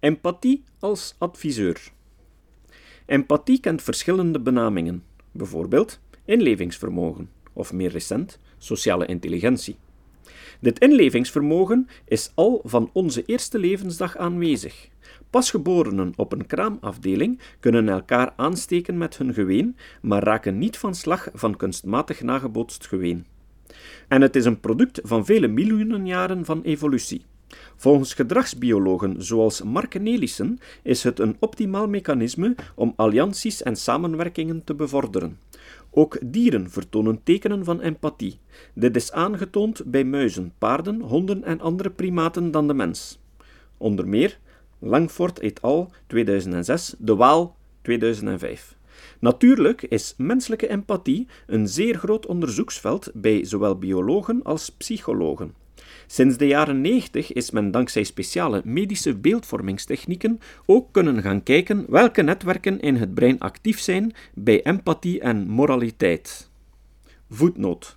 Empathie als adviseur. Empathie kent verschillende benamingen, bijvoorbeeld inlevingsvermogen of meer recent sociale intelligentie. Dit inlevingsvermogen is al van onze eerste levensdag aanwezig. Pasgeborenen op een kraamafdeling kunnen elkaar aansteken met hun geween, maar raken niet van slag van kunstmatig nagebootst geween. En het is een product van vele miljoenen jaren van evolutie. Volgens gedragsbiologen zoals Mark Nelissen is het een optimaal mechanisme om allianties en samenwerkingen te bevorderen. Ook dieren vertonen tekenen van empathie. Dit is aangetoond bij muizen, paarden, honden en andere primaten dan de mens. Onder meer Langford et al. 2006, De Waal 2005. Natuurlijk is menselijke empathie een zeer groot onderzoeksveld bij zowel biologen als psychologen. Sinds de jaren 90 is men dankzij speciale medische beeldvormingstechnieken ook kunnen gaan kijken welke netwerken in het brein actief zijn bij empathie en moraliteit. Voetnoot.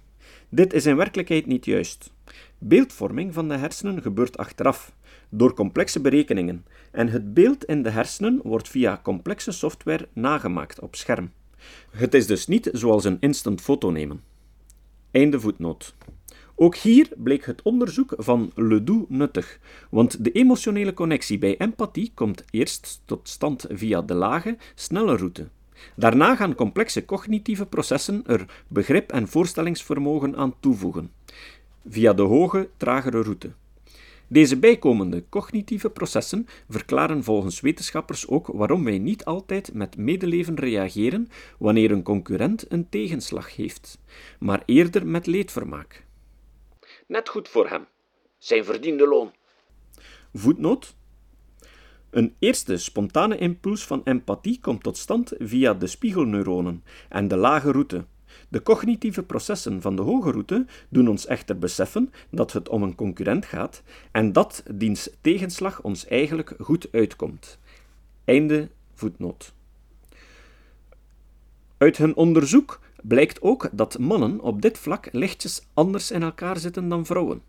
Dit is in werkelijkheid niet juist. Beeldvorming van de hersenen gebeurt achteraf, door complexe berekeningen, en het beeld in de hersenen wordt via complexe software nagemaakt op scherm. Het is dus niet zoals een instant foto nemen. Einde voetnoot. Ook hier bleek het onderzoek van Ledoux nuttig, want de emotionele connectie bij empathie komt eerst tot stand via de lage, snelle route. Daarna gaan complexe cognitieve processen er begrip en voorstellingsvermogen aan toevoegen, via de hoge, tragere route. Deze bijkomende cognitieve processen verklaren volgens wetenschappers ook waarom wij niet altijd met medeleven reageren wanneer een concurrent een tegenslag heeft, maar eerder met leedvermaak. Net goed voor hem. Zijn verdiende loon. Voetnoot. Een eerste spontane impuls van empathie komt tot stand via de spiegelneuronen en de lage route. De cognitieve processen van de hoge route doen ons echter beseffen dat het om een concurrent gaat en dat diens tegenslag ons eigenlijk goed uitkomt. Einde voetnoot. Uit hun onderzoek blijkt ook dat mannen op dit vlak lichtjes anders in elkaar zitten dan vrouwen.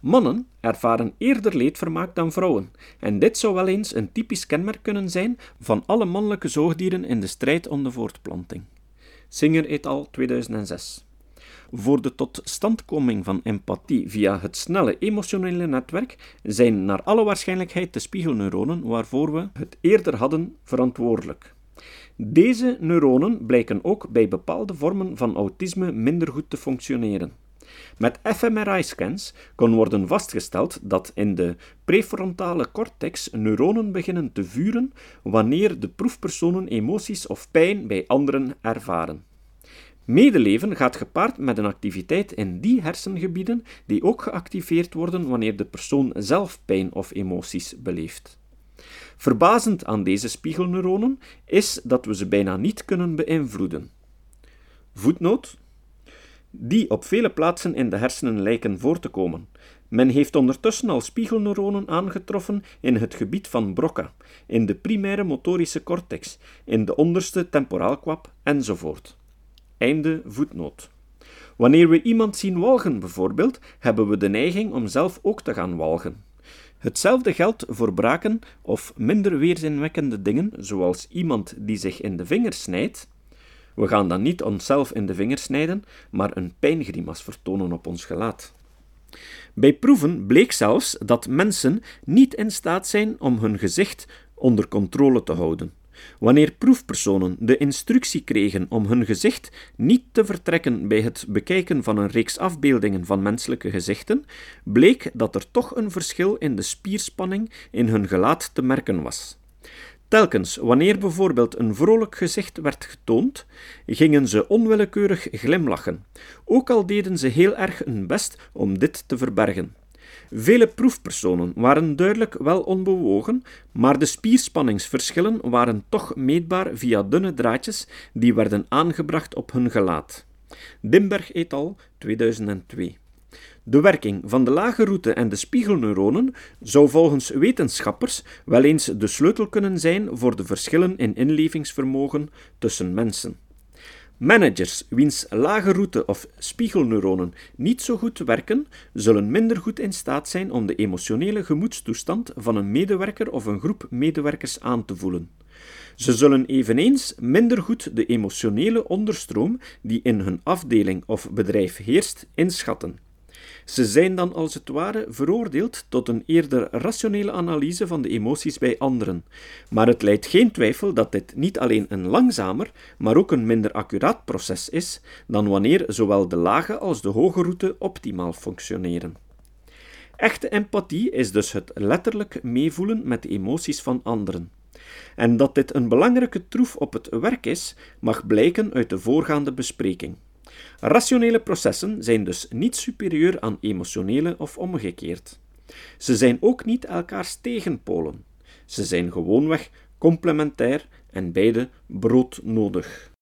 Mannen ervaren eerder leedvermaak dan vrouwen, en dit zou wel eens een typisch kenmerk kunnen zijn van alle mannelijke zoogdieren in de strijd om de voortplanting. Singer et al. 2006. Voor de totstandkoming van empathie via het snelle emotionele netwerk zijn naar alle waarschijnlijkheid de spiegelneuronen waarvoor we het eerder hadden verantwoordelijk. Deze neuronen blijken ook bij bepaalde vormen van autisme minder goed te functioneren. Met fMRI-scans kon worden vastgesteld dat in de prefrontale cortex neuronen beginnen te vuren wanneer de proefpersonen emoties of pijn bij anderen ervaren. Medeleven gaat gepaard met een activiteit in die hersengebieden die ook geactiveerd worden wanneer de persoon zelf pijn of emoties beleeft. Verbazend aan deze spiegelneuronen is dat we ze bijna niet kunnen beïnvloeden. Voetnoot die op vele plaatsen in de hersenen lijken voor te komen. Men heeft ondertussen al spiegelneuronen aangetroffen in het gebied van Broca, in de primaire motorische cortex, in de onderste temporaalkwap enzovoort. Einde voetnoot. Wanneer we iemand zien walgen bijvoorbeeld, hebben we de neiging om zelf ook te gaan walgen. Hetzelfde geldt voor braken of minder weerzinwekkende dingen, zoals iemand die zich in de vinger snijdt. We gaan dan niet onszelf in de vinger snijden, maar een pijngrimas vertonen op ons gelaat. Bij proeven bleek zelfs dat mensen niet in staat zijn om hun gezicht onder controle te houden. Wanneer proefpersonen de instructie kregen om hun gezicht niet te vertrekken bij het bekijken van een reeks afbeeldingen van menselijke gezichten, bleek dat er toch een verschil in de spierspanning in hun gelaat te merken was. Telkens wanneer bijvoorbeeld een vrolijk gezicht werd getoond, gingen ze onwillekeurig glimlachen, ook al deden ze heel erg hun best om dit te verbergen. Vele proefpersonen waren duidelijk wel onbewogen, maar de spierspanningsverschillen waren toch meetbaar via dunne draadjes die werden aangebracht op hun gelaat. Dimberg et al. 2002. De werking van de lage route en de spiegelneuronen zou volgens wetenschappers wel eens de sleutel kunnen zijn voor de verschillen in inlevingsvermogen tussen mensen. Managers wiens lage route of spiegelneuronen niet zo goed werken, zullen minder goed in staat zijn om de emotionele gemoedstoestand van een medewerker of een groep medewerkers aan te voelen. Ze zullen eveneens minder goed de emotionele onderstroom die in hun afdeling of bedrijf heerst inschatten. Ze zijn dan als het ware veroordeeld tot een eerder rationele analyse van de emoties bij anderen. Maar het leidt geen twijfel dat dit niet alleen een langzamer, maar ook een minder accuraat proces is dan wanneer zowel de lage als de hoge route optimaal functioneren. Echte empathie is dus het letterlijk meevoelen met de emoties van anderen. En dat dit een belangrijke troef op het werk is, mag blijken uit de voorgaande bespreking. Rationele processen zijn dus niet superieur aan emotionele of omgekeerd. Ze zijn ook niet elkaars tegenpolen. Ze zijn gewoonweg complementair en beide broodnodig.